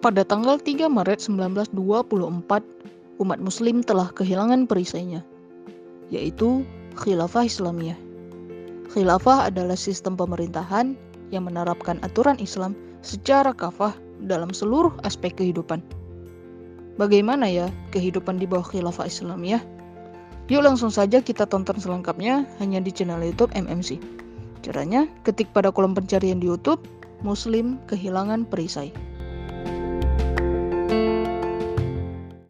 Pada tanggal 3 Maret 1924, umat muslim telah kehilangan perisainya, yaitu Khilafah Islamiyah. Khilafah adalah sistem pemerintahan yang menerapkan aturan Islam secara kafah dalam seluruh aspek kehidupan. Bagaimana ya kehidupan di bawah Khilafah Islamiyah? Yuk langsung saja kita tonton selengkapnya hanya di channel YouTube MMC. Caranya, ketik pada kolom pencarian di YouTube, Muslim kehilangan perisai.